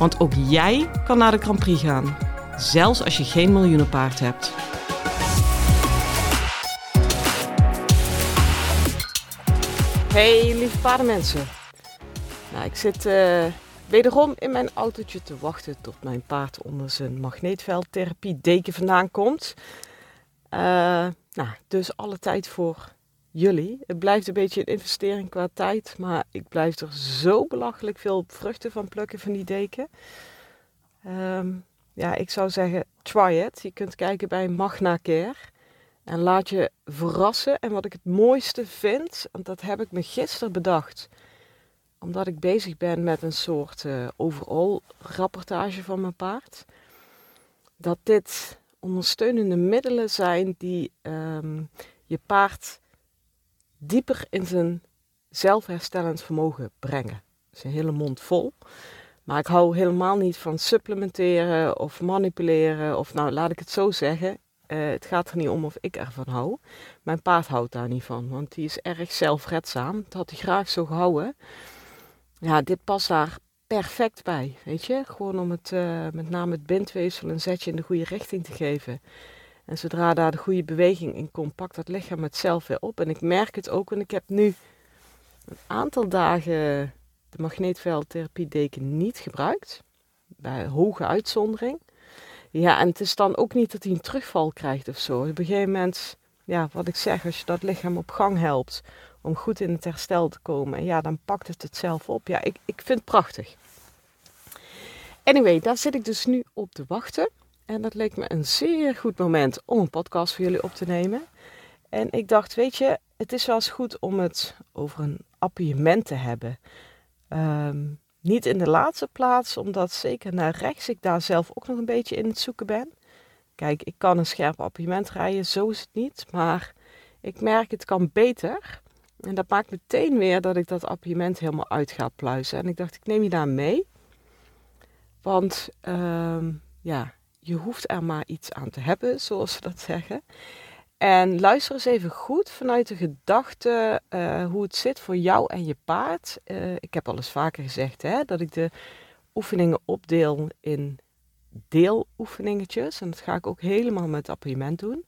Want ook jij kan naar de Grand Prix gaan, zelfs als je geen miljoenenpaard hebt. Hey lieve paardenmensen. Nou, ik zit uh, wederom in mijn autootje te wachten tot mijn paard onder zijn magneetveldtherapie deken vandaan komt. Uh, nou, dus alle tijd voor jullie. Het blijft een beetje een investering qua tijd, maar ik blijf er zo belachelijk veel vruchten van plukken van die deken. Um, ja, ik zou zeggen, try it. Je kunt kijken bij Magna Care. En laat je verrassen. En wat ik het mooiste vind, want dat heb ik me gisteren bedacht. Omdat ik bezig ben met een soort uh, overall rapportage van mijn paard. Dat dit ondersteunende middelen zijn die um, je paard dieper in zijn zelfherstellend vermogen brengen. Een hele mond vol. Maar ik hou helemaal niet van supplementeren of manipuleren. Of nou, laat ik het zo zeggen. Uh, het gaat er niet om of ik ervan hou. Mijn paard houdt daar niet van, want die is erg zelfredzaam. Dat had hij graag zo gehouden. Ja, dit past daar perfect bij, weet je. Gewoon om het, uh, met name het bindweefsel een zetje in de goede richting te geven. En zodra daar de goede beweging in komt, pakt dat lichaam het zelf weer op. En ik merk het ook, en ik heb nu een aantal dagen de magneetveldtherapie deken niet gebruikt. Bij hoge uitzondering. Ja, en het is dan ook niet dat hij een terugval krijgt of zo. Op een gegeven moment, ja, wat ik zeg, als je dat lichaam op gang helpt om goed in het herstel te komen, ja, dan pakt het het zelf op. Ja, ik, ik vind het prachtig. Anyway, daar zit ik dus nu op te wachten. En dat leek me een zeer goed moment om een podcast voor jullie op te nemen. En ik dacht, weet je, het is wel eens goed om het over een appiëment te hebben. Um, niet in de laatste plaats, omdat zeker naar rechts ik daar zelf ook nog een beetje in het zoeken ben. Kijk, ik kan een scherp appiëment rijden, zo is het niet. Maar ik merk het kan beter. En dat maakt meteen weer dat ik dat appiëment helemaal uit ga pluizen. En ik dacht, ik neem je daar mee. Want uh, ja, je hoeft er maar iets aan te hebben, zoals ze dat zeggen. En luister eens even goed vanuit de gedachte uh, hoe het zit voor jou en je paard. Uh, ik heb al eens vaker gezegd hè, dat ik de oefeningen opdeel in deeloefeningetjes. En dat ga ik ook helemaal met appartement doen.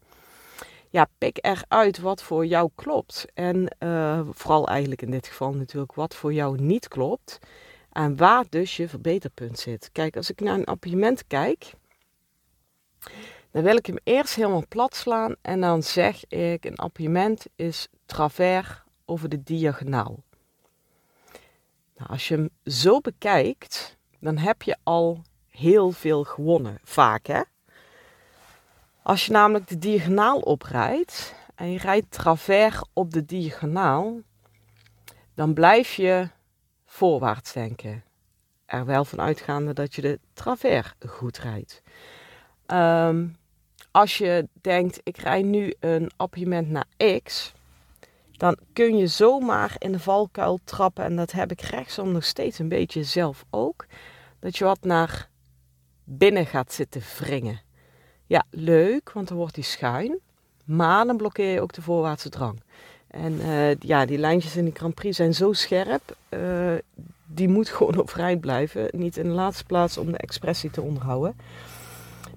Ja, pik eruit wat voor jou klopt. En uh, vooral eigenlijk in dit geval natuurlijk wat voor jou niet klopt. En waar dus je verbeterpunt zit. Kijk, als ik naar een appartement kijk, dan wil ik hem eerst helemaal plat slaan en dan zeg ik een appiëment is travers over de diagonaal. Nou, als je hem zo bekijkt, dan heb je al heel veel gewonnen, vaak hè. Als je namelijk de diagonaal oprijdt en je rijdt travers op de diagonaal, dan blijf je voorwaarts denken. Er wel van uitgaande dat je de travers goed rijdt. Um, als je denkt, ik rij nu een appartement naar X, dan kun je zomaar in de valkuil trappen. En dat heb ik rechtsom nog steeds een beetje zelf ook. Dat je wat naar binnen gaat zitten wringen. Ja, leuk, want dan wordt die schuin. Maar dan blokkeer je ook de voorwaartse drang. En uh, ja, die lijntjes in de Grand Prix zijn zo scherp. Uh, die moet gewoon overeind blijven. Niet in de laatste plaats om de expressie te onderhouden.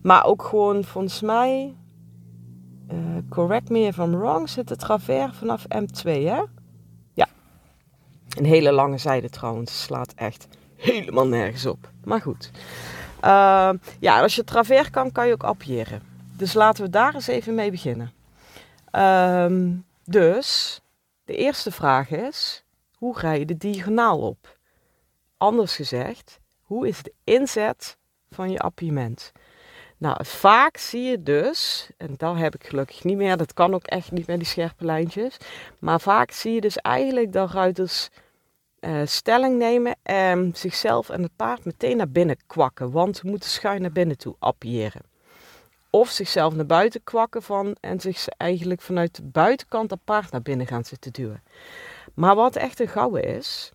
Maar ook gewoon, volgens mij, uh, correct me if I'm wrong, zit de travers vanaf M2, hè? Ja. Een hele lange zijde trouwens, slaat echt helemaal nergens op. Maar goed. Uh, ja, als je travers kan, kan je ook appiëren. Dus laten we daar eens even mee beginnen. Uh, dus, de eerste vraag is, hoe ga je de diagonaal op? Anders gezegd, hoe is de inzet van je appiëment? Nou, vaak zie je dus, en dat heb ik gelukkig niet meer, dat kan ook echt niet met die scherpe lijntjes. Maar vaak zie je dus eigenlijk dat ruiters uh, stelling nemen en zichzelf en het paard meteen naar binnen kwakken. Want we moeten schuin naar binnen toe appiëren. Of zichzelf naar buiten kwakken van, en zich eigenlijk vanuit de buitenkant dat paard naar binnen gaan zitten duwen. Maar wat echt een gouden is,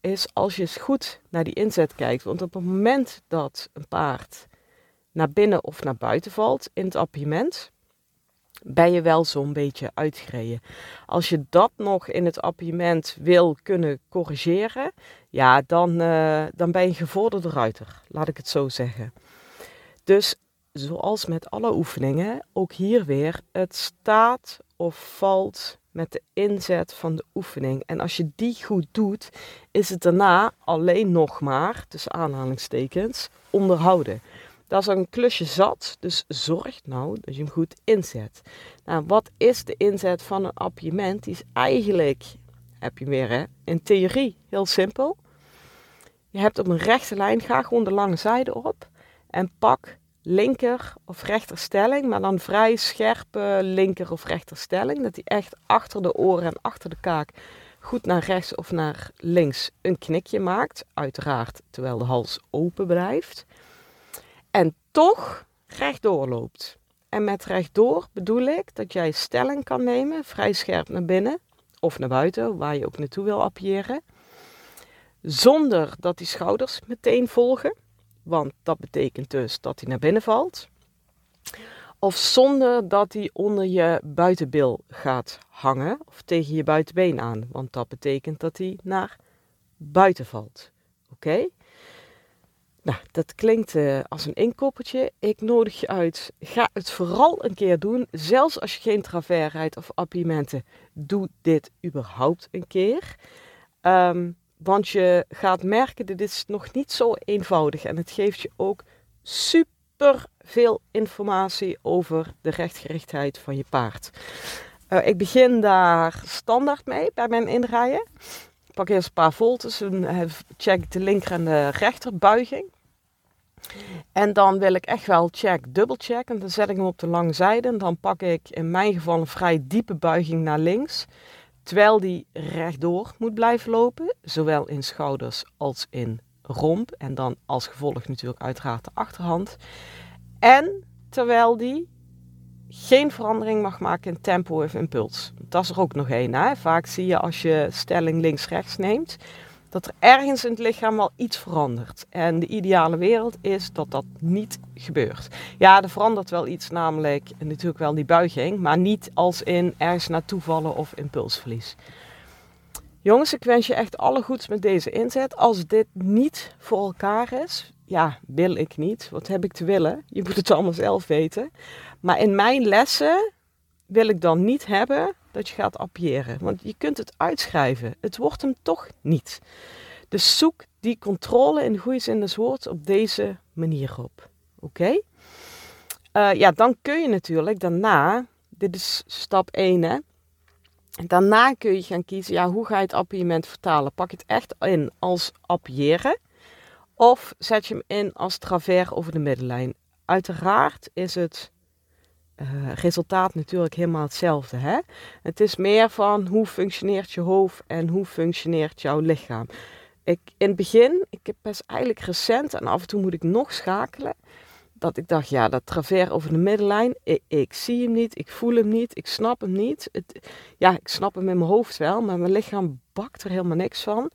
is als je eens goed naar die inzet kijkt. Want op het moment dat een paard naar binnen of naar buiten valt in het appiëment, ben je wel zo'n beetje uitgereden. Als je dat nog in het appiëment wil kunnen corrigeren, ja, dan, uh, dan ben je gevorderde ruiter, laat ik het zo zeggen. Dus zoals met alle oefeningen, ook hier weer, het staat of valt met de inzet van de oefening. En als je die goed doet, is het daarna alleen nog maar, tussen aanhalingstekens, onderhouden. Dat is een klusje zat, dus zorg nou dat je hem goed inzet. Nou, wat is de inzet van een appiëment? Die is eigenlijk, heb je weer hè, in theorie heel simpel. Je hebt op een rechte lijn, ga gewoon de lange zijde op en pak linker of rechterstelling, maar dan vrij scherpe linker of rechterstelling. Dat hij echt achter de oren en achter de kaak goed naar rechts of naar links een knikje maakt. Uiteraard terwijl de hals open blijft. En toch rechtdoor loopt. En met rechtdoor bedoel ik dat jij stelling kan nemen, vrij scherp naar binnen of naar buiten, waar je ook naartoe wil appiëren. Zonder dat die schouders meteen volgen. Want dat betekent dus dat hij naar binnen valt. Of zonder dat hij onder je buitenbil gaat hangen of tegen je buitenbeen aan. Want dat betekent dat hij naar buiten valt. Oké? Nou, dat klinkt uh, als een inkoppertje. Ik nodig je uit. Ga het vooral een keer doen. Zelfs als je geen travers rijdt of appiëmenten. Doe dit überhaupt een keer. Um, want je gaat merken, dit is nog niet zo eenvoudig. En het geeft je ook super veel informatie over de rechtgerichtheid van je paard. Uh, ik begin daar standaard mee bij mijn inrijden. Pak eerst een paar voltes en eh, check de linker en de rechterbuiging. En dan wil ik echt wel check, dubbelcheck. En dan zet ik hem op de lange zijde. En dan pak ik in mijn geval een vrij diepe buiging naar links. Terwijl die rechtdoor moet blijven lopen, zowel in schouders als in romp. En dan als gevolg natuurlijk uiteraard de achterhand. En terwijl die geen verandering mag maken in tempo of impuls. Dat is er ook nog één. Vaak zie je als je stelling links-rechts neemt, dat er ergens in het lichaam wel iets verandert. En de ideale wereld is dat dat niet gebeurt. Ja, er verandert wel iets, namelijk natuurlijk wel die buiging, maar niet als in ergens naartoe vallen of impulsverlies. Jongens, ik wens je echt alle goeds met deze inzet. Als dit niet voor elkaar is, ja, wil ik niet. Wat heb ik te willen? Je moet het allemaal zelf weten. Maar in mijn lessen wil ik dan niet hebben dat je gaat appiëren. Want je kunt het uitschrijven. Het wordt hem toch niet. Dus zoek die controle in de goede zin des woords op deze manier op. Oké? Eh, ja, dan kun je natuurlijk daarna, dit is stap 1 hè. Daarna kun je gaan kiezen, ja, hoe ga je het appiëment vertalen? Pak je het echt in als appiëren? Of zet je hem in als travers over de middenlijn? Uiteraard is het uh, resultaat natuurlijk helemaal hetzelfde. Hè? Het is meer van hoe functioneert je hoofd en hoe functioneert jouw lichaam. Ik, in het begin, ik heb best eigenlijk recent en af en toe moet ik nog schakelen. Dat ik dacht, ja, dat travers over de middenlijn, ik, ik zie hem niet, ik voel hem niet, ik snap hem niet. Het, ja, ik snap hem in mijn hoofd wel, maar mijn lichaam bakt er helemaal niks van.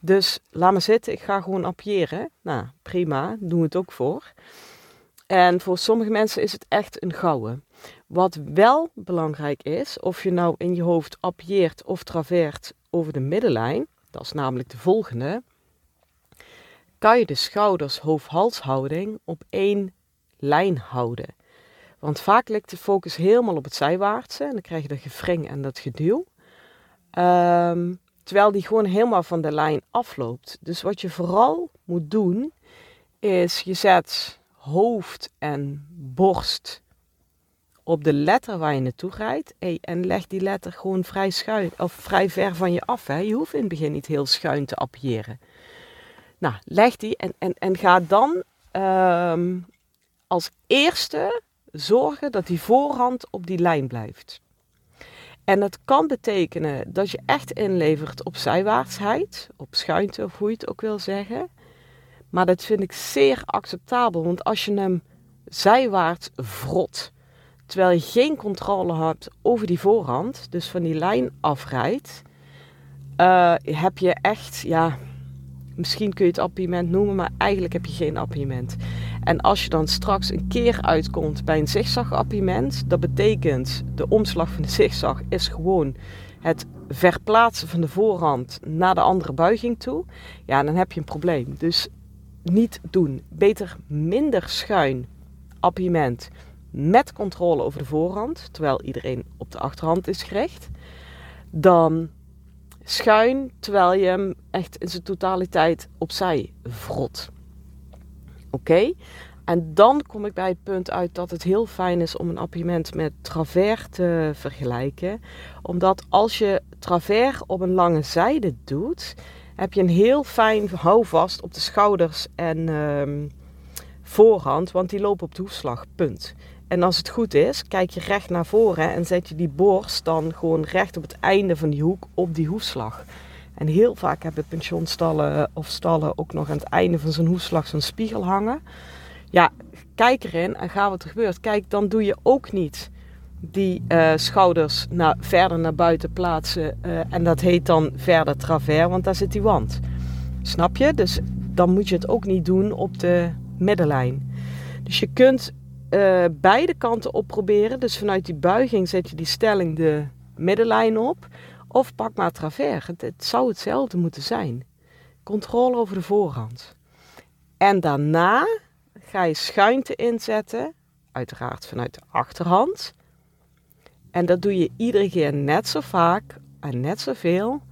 Dus laat me zitten, ik ga gewoon appiëren. Nou, prima, doen we het ook voor. En voor sommige mensen is het echt een gouden. Wat wel belangrijk is, of je nou in je hoofd appieert of traveert over de middenlijn, dat is namelijk de volgende, kan je de schouders hoofd-halshouding op één lijn houden. Want vaak ligt de focus helemaal op het zijwaartse en dan krijg je dat gefring en dat geduw. Um, terwijl die gewoon helemaal van de lijn afloopt. Dus wat je vooral moet doen, is je zet hoofd en borst op de letter waar je naartoe rijdt. en leg die letter gewoon vrij schuin of vrij ver van je af. Hè. Je hoeft in het begin niet heel schuin te appiëren. Nou, leg die en, en, en ga dan ehm, als eerste zorgen dat die voorhand op die lijn blijft. En het kan betekenen dat je echt inlevert op zijwaartsheid, op schuinte of hoe je het ook wil zeggen. Maar dat vind ik zeer acceptabel, want als je hem zijwaarts vrot, terwijl je geen controle hebt over die voorhand, dus van die lijn afrijdt, uh, heb je echt, ja, misschien kun je het appiëment noemen, maar eigenlijk heb je geen appiëment. En als je dan straks een keer uitkomt bij een zigzag-appiëment, dat betekent de omslag van de zigzag is gewoon het verplaatsen van de voorhand naar de andere buiging toe. Ja, dan heb je een probleem. Dus niet doen. Beter minder schuin appiëment met controle over de voorhand, terwijl iedereen op de achterhand is gericht, dan schuin terwijl je hem echt in zijn totaliteit opzij vrot. Oké? En dan kom ik bij het punt uit dat het heel fijn is om een appiëment met travers te vergelijken. Omdat als je travers op een lange zijde doet, heb je een heel fijn houvast op de schouders en um, voorhand, want die lopen op de hoefslag. Punt. En als het goed is, kijk je recht naar voren en zet je die borst dan gewoon recht op het einde van die hoek op die hoefslag. En heel vaak hebben pensioenstallen of stallen ook nog aan het einde van zijn hoefslag zo'n spiegel hangen. Ja, kijk erin en ga wat er gebeurt. Kijk, dan doe je ook niet die uh, schouders naar, verder naar buiten plaatsen. Uh, en dat heet dan verder travers, want daar zit die wand. Snap je? Dus dan moet je het ook niet doen op de middenlijn. Dus je kunt uh, beide kanten opproberen. Dus vanuit die buiging zet je die stelling de middenlijn op. Of pak maar travers. Het, het zou hetzelfde moeten zijn. Controle over de voorhand. En daarna ga je schuinte inzetten. Uiteraard vanuit de achterhand. En dat doe je iedere keer net zo vaak en net zoveel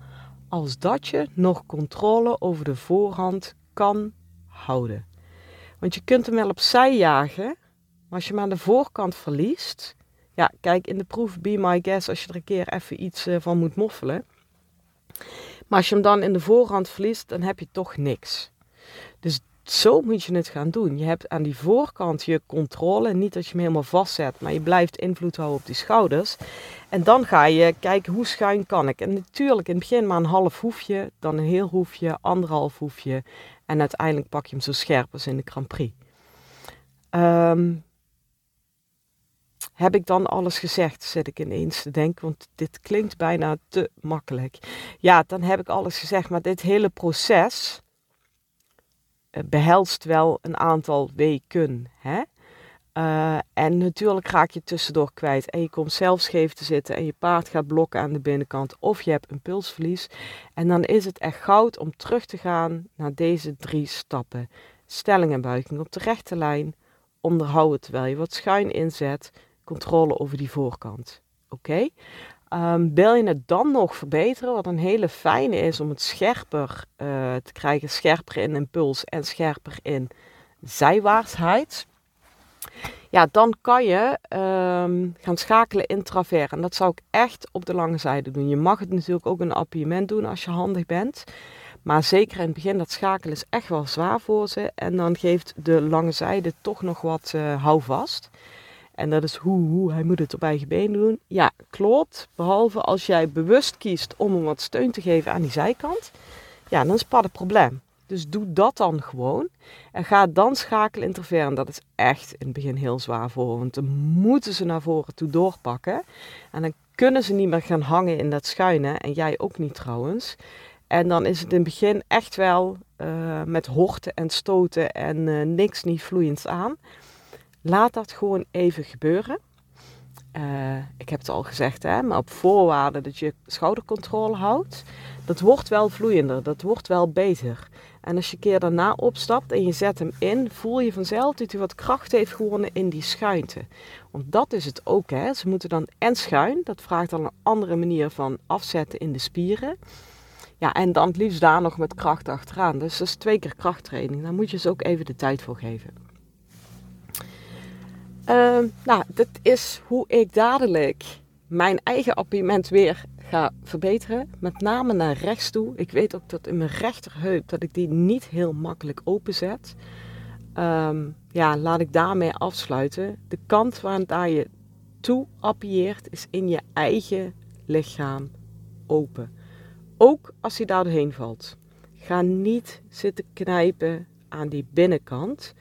als dat je nog controle over de voorhand kan houden. Want je kunt hem wel opzij jagen, maar als je hem aan de voorkant verliest, ja, kijk in de proef Be My Guest als je er een keer even iets eh, van moet moffelen. Maar als je hem dan in de voorhand verliest, dan heb je toch niks. Dus zo moet je het gaan doen. Je hebt aan die voorkant je controle. Niet dat je hem helemaal vastzet, maar je blijft invloed houden op die schouders. En dan ga je kijken hoe schuin kan ik. En natuurlijk in het begin maar een half hoefje, dan een heel hoefje, anderhalf hoefje. En uiteindelijk pak je hem zo scherp als in de Grand Prix. Um, heb ik dan alles gezegd? Zit ik ineens te denken, want dit klinkt bijna te makkelijk. Ja, dan heb ik alles gezegd, maar dit hele proces behelst wel een aantal weken. Hè? Uh, en natuurlijk raak je tussendoor kwijt. En je komt zelf scheef te zitten en je paard gaat blokken aan de binnenkant. Of je hebt een pulsverlies. En dan is het echt goud om terug te gaan naar deze drie stappen. Stelling en buiging op de rechte lijn. Onderhouden terwijl je wat schuin inzet controle over die voorkant. Oké? Um, wil je het dan nog verbeteren, wat een hele fijne is om het scherper uh, te krijgen, scherper in impuls en scherper in zijwaartsheid. Ja, dan kan je um, gaan schakelen in travers. En dat zou ik echt op de lange zijde doen. Je mag het natuurlijk ook een appiëment doen als je handig bent. Maar zeker in het begin, dat schakelen is echt wel zwaar voor ze. En dan geeft de lange zijde toch nog wat uh, houvast. En dat is hoe, hoe, hij moet het op eigen been doen. Ja, klopt. Behalve als jij bewust kiest om hem wat steun te geven aan die zijkant. Ja, dan is het een probleem. Dus doe dat dan gewoon. En ga dan schakelen interveren. Dat is echt in het begin heel zwaar voor. Want dan moeten ze naar voren toe doorpakken. En dan kunnen ze niet meer gaan hangen in dat schuine. En jij ook niet trouwens. En dan is het in het begin echt wel uh, met horten en stoten en uh, niks niet vloeiends aan. Laat dat gewoon even gebeuren. Uh, ik heb het al gezegd, hè, maar op voorwaarde dat je schoudercontrole houdt. Dat wordt wel vloeiender, dat wordt wel beter. En als je keer daarna opstapt en je zet hem in, voel je vanzelf dat hij wat kracht heeft gewonnen in die schuinte. Want dat is het ook, hè. Ze moeten dan en schuin, dat vraagt dan een andere manier van afzetten in de spieren. Ja, en dan het liefst daar nog met kracht achteraan. Dus dat is twee keer krachttraining. Daar moet je ze ook even de tijd voor geven. Uh, nou, dat is hoe ik dadelijk mijn eigen appiëment weer ga verbeteren. Met name naar rechts toe. Ik weet ook dat in mijn rechterheup dat ik die niet heel makkelijk openzet. Um, ja, laat ik daarmee afsluiten. De kant waar je toe appieert is in je eigen lichaam open. Ook als hij daar doorheen valt. Ga niet zitten knijpen aan die binnenkant.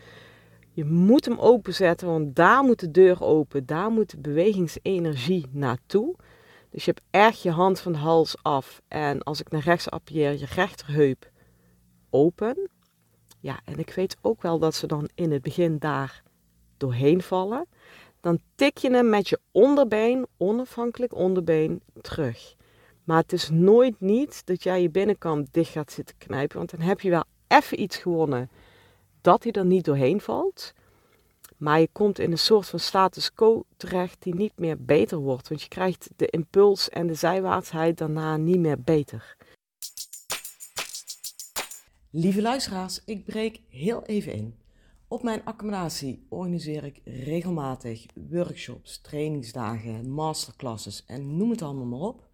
Je moet hem openzetten, want daar moet de deur open. Daar moet de bewegingsenergie naartoe. Dus je hebt echt je hand van de hals af. En als ik naar rechts appieer, je rechterheup open. Ja, en ik weet ook wel dat ze dan in het begin daar doorheen vallen. Dan tik je hem met je onderbeen, onafhankelijk onderbeen, terug. Maar het is nooit niet dat jij je binnenkant dicht gaat zitten knijpen. Want dan heb je wel even iets gewonnen dat hij er niet doorheen valt. Maar je komt in een soort van status quo terecht die niet meer beter wordt. Want je krijgt de impuls en de zijwaartsheid daarna niet meer beter. Lieve luisteraars, ik breek heel even in. Op mijn accommodatie organiseer ik regelmatig workshops, trainingsdagen, masterclasses en noem het allemaal maar op.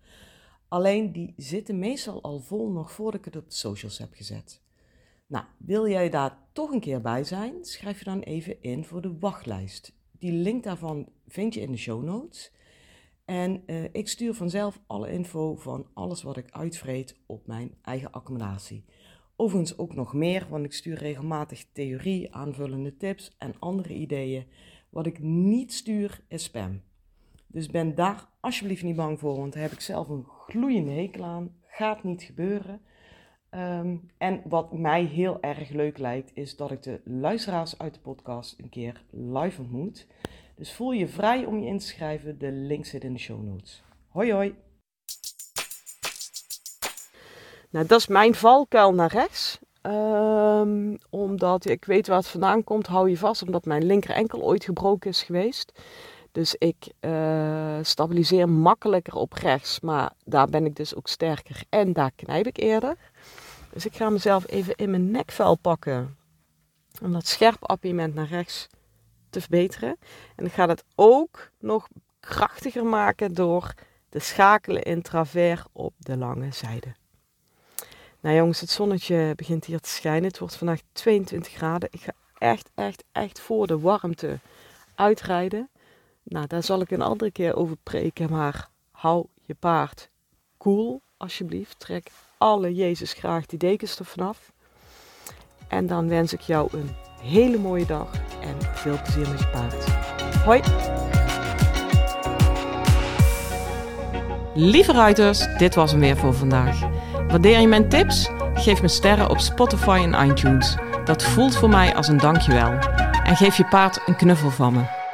Alleen die zitten meestal al vol nog voordat ik het op de socials heb gezet. Nou, wil jij daar toch een keer bij zijn? Schrijf je dan even in voor de wachtlijst. Die link daarvan vind je in de show notes. En uh, ik stuur vanzelf alle info van alles wat ik uitvreet op mijn eigen accommodatie. Overigens ook nog meer, want ik stuur regelmatig theorie, aanvullende tips en andere ideeën. Wat ik niet stuur is spam. Dus ben daar alsjeblieft niet bang voor, want daar heb ik zelf een gloeiende hekel aan. Gaat niet gebeuren. Um, en wat mij heel erg leuk lijkt, is dat ik de luisteraars uit de podcast een keer live ontmoet. Dus voel je vrij om je in te schrijven. De link zit in de show notes. Hoi hoi! Nou, dat is mijn valkuil naar rechts. Um, omdat ik weet waar het vandaan komt, hou je vast, omdat mijn linker enkel ooit gebroken is geweest. Dus ik uh, stabiliseer makkelijker op rechts, maar daar ben ik dus ook sterker en daar knijp ik eerder. Dus ik ga mezelf even in mijn nekvel pakken om dat scherp appiëment naar rechts te verbeteren. En ik ga dat ook nog krachtiger maken door te schakelen in travers op de lange zijde. Nou jongens, het zonnetje begint hier te schijnen. Het wordt vandaag 22 graden. Ik ga echt, echt, echt voor de warmte uitrijden. Nou, daar zal ik een andere keer over preken. Maar hou je paard koel, alsjeblieft. Trek alle Jezus graag die dekens er vanaf. En dan wens ik jou een hele mooie dag en veel plezier met je paard. Hoi! Lieve ruiters, dit was hem weer voor vandaag. Waardeer je mijn tips? Geef me sterren op Spotify en iTunes. Dat voelt voor mij als een dankjewel. En geef je paard een knuffel van me.